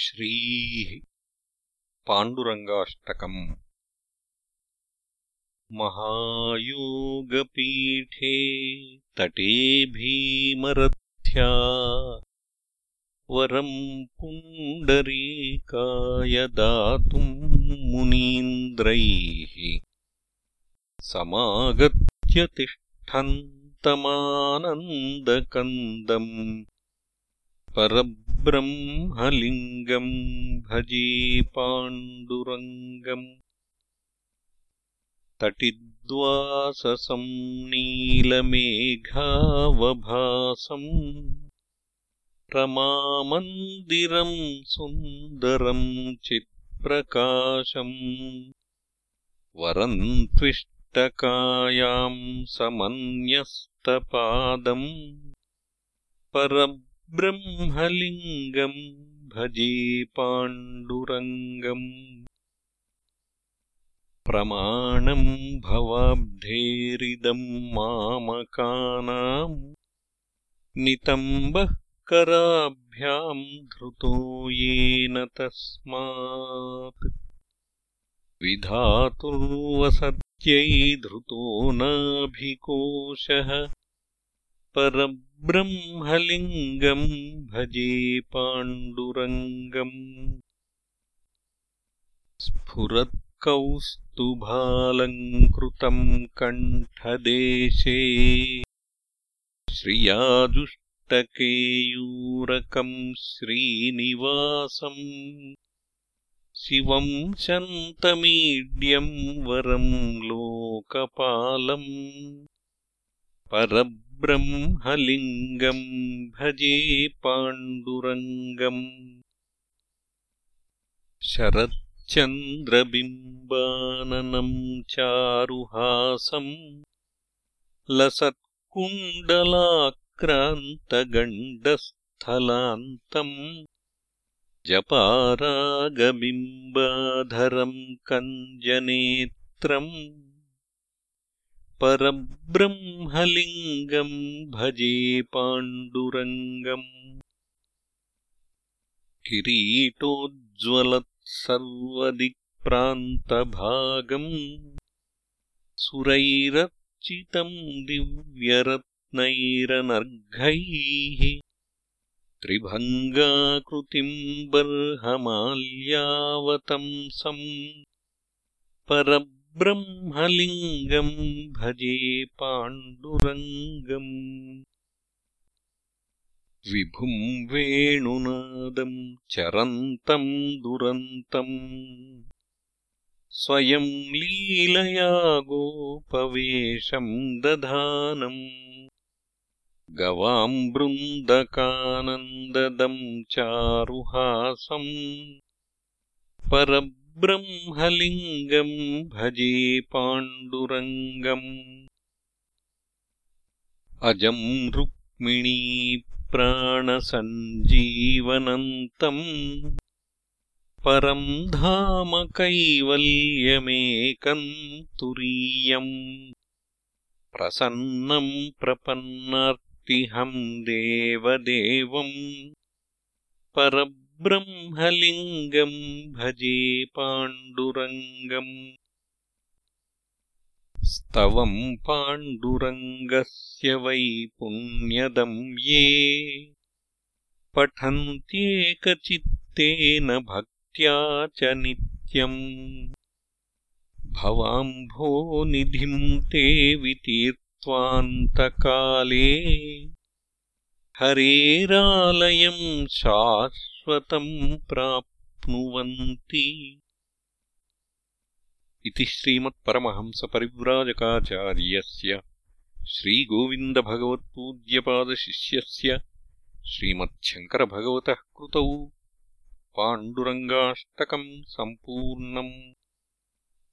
श्रीः पाण्डुरङ्गाष्टकम्। महायोगपीठे तटे भीमरथ्या वरम् पुण्डरीकाय दातुम् मुनीन्द्रैः समागत्य तिष्ठन्तमानन्दकन्दम् परब्रह्मलिङ्गम् भजे पाण्डुरङ्गम्। तटिद्वाससं नीलमेघावभासम् रमामन्दिरम् सुन्दरम् चित्प्रकाशम्। वरम् त्विष्टकायाम् समन्यस्तपादम्। पर ब्रह्मलिङ्गम् भजे पाण्डुरङ्गम्। प्रमाणम् भवाब्धेरिदम् मामकानाम्। नितम्बः कराभ्याम् धृतो येन तस्मात्। विधातुर्वसत्यै धृतो नाभिकोशः परब्रह्मलिङ्गम् भजे पाण्डुरङ्गम्। स्फुरत्कौस्तुभालङ्कृतम् कण्ठदेशे। श्रियाजुष्टकेयूरकम् श्रीनिवासम्। शिवम् शन्तमीड्यम् वरम् लोकपालम् ब्रह्मलिङ्गम् भजे पाण्डुरङ्गम्। शरच्चन्द्रबिम्बाननम् चारुहासम् लसत्कुण्डलाक्रान्तगण्डस्थलान्तम् जपारागबिम्बाधरम् कञ्जनेत्रम् परब्रह्मलिङ्गम् भजे पाण्डुरङ्गम्। किरीटोज्ज्वलत्सर्वदिक्प्रान्तभागम्। सुरैरर्चितम् दिव्यरत्नैरनर्घैः। त्रिभङ्गाकृतिम् बर्हमाल्यावतंसम् पर ब्रह्मलिङ्गम् भजे पाण्डुरङ्गम्। विभुम् वेणुनादम् चरन्तम् दुरन्तम् स्वयम् लीलया गोपवेशम् दधानम् गवाम् बृन्दकानन्ददम् चारुहासम् पर ब्रह्मलिङ्गम् भजे पाण्डुरङ्गम्। अजम् रुक्मिणीप्राणसञ्जीवनन्तम् परम् धाम कैवल्यमेकम् तुरीयम्। प्रसन्नम् प्रपन्नार्तिहम् देवदेवम्। पर ब्रह्मलिङ्गम् भजे पाण्डुरङ्गम्। स्तवम् पाण्डुरङ्गस्य वै पुण्यदम् ये पठन्त्येकचित्तेन भक्त्या च नित्यम्। भवाम्भोनिधिम् ते वितीर्त्वान्तकाले। हरेरालयम् शाश्वतम् प्राप्नुवन्ति। इति श्रीमत्परमहंसपरिव्राजकाचार्यस्य श्रीगोविन्दभगवत्पूज्यपादशिष्यस्य श्रीमच्छङ्करभगवतः कृतौ पाण्डुरङ्गाष्टकम् सम्पूर्णम्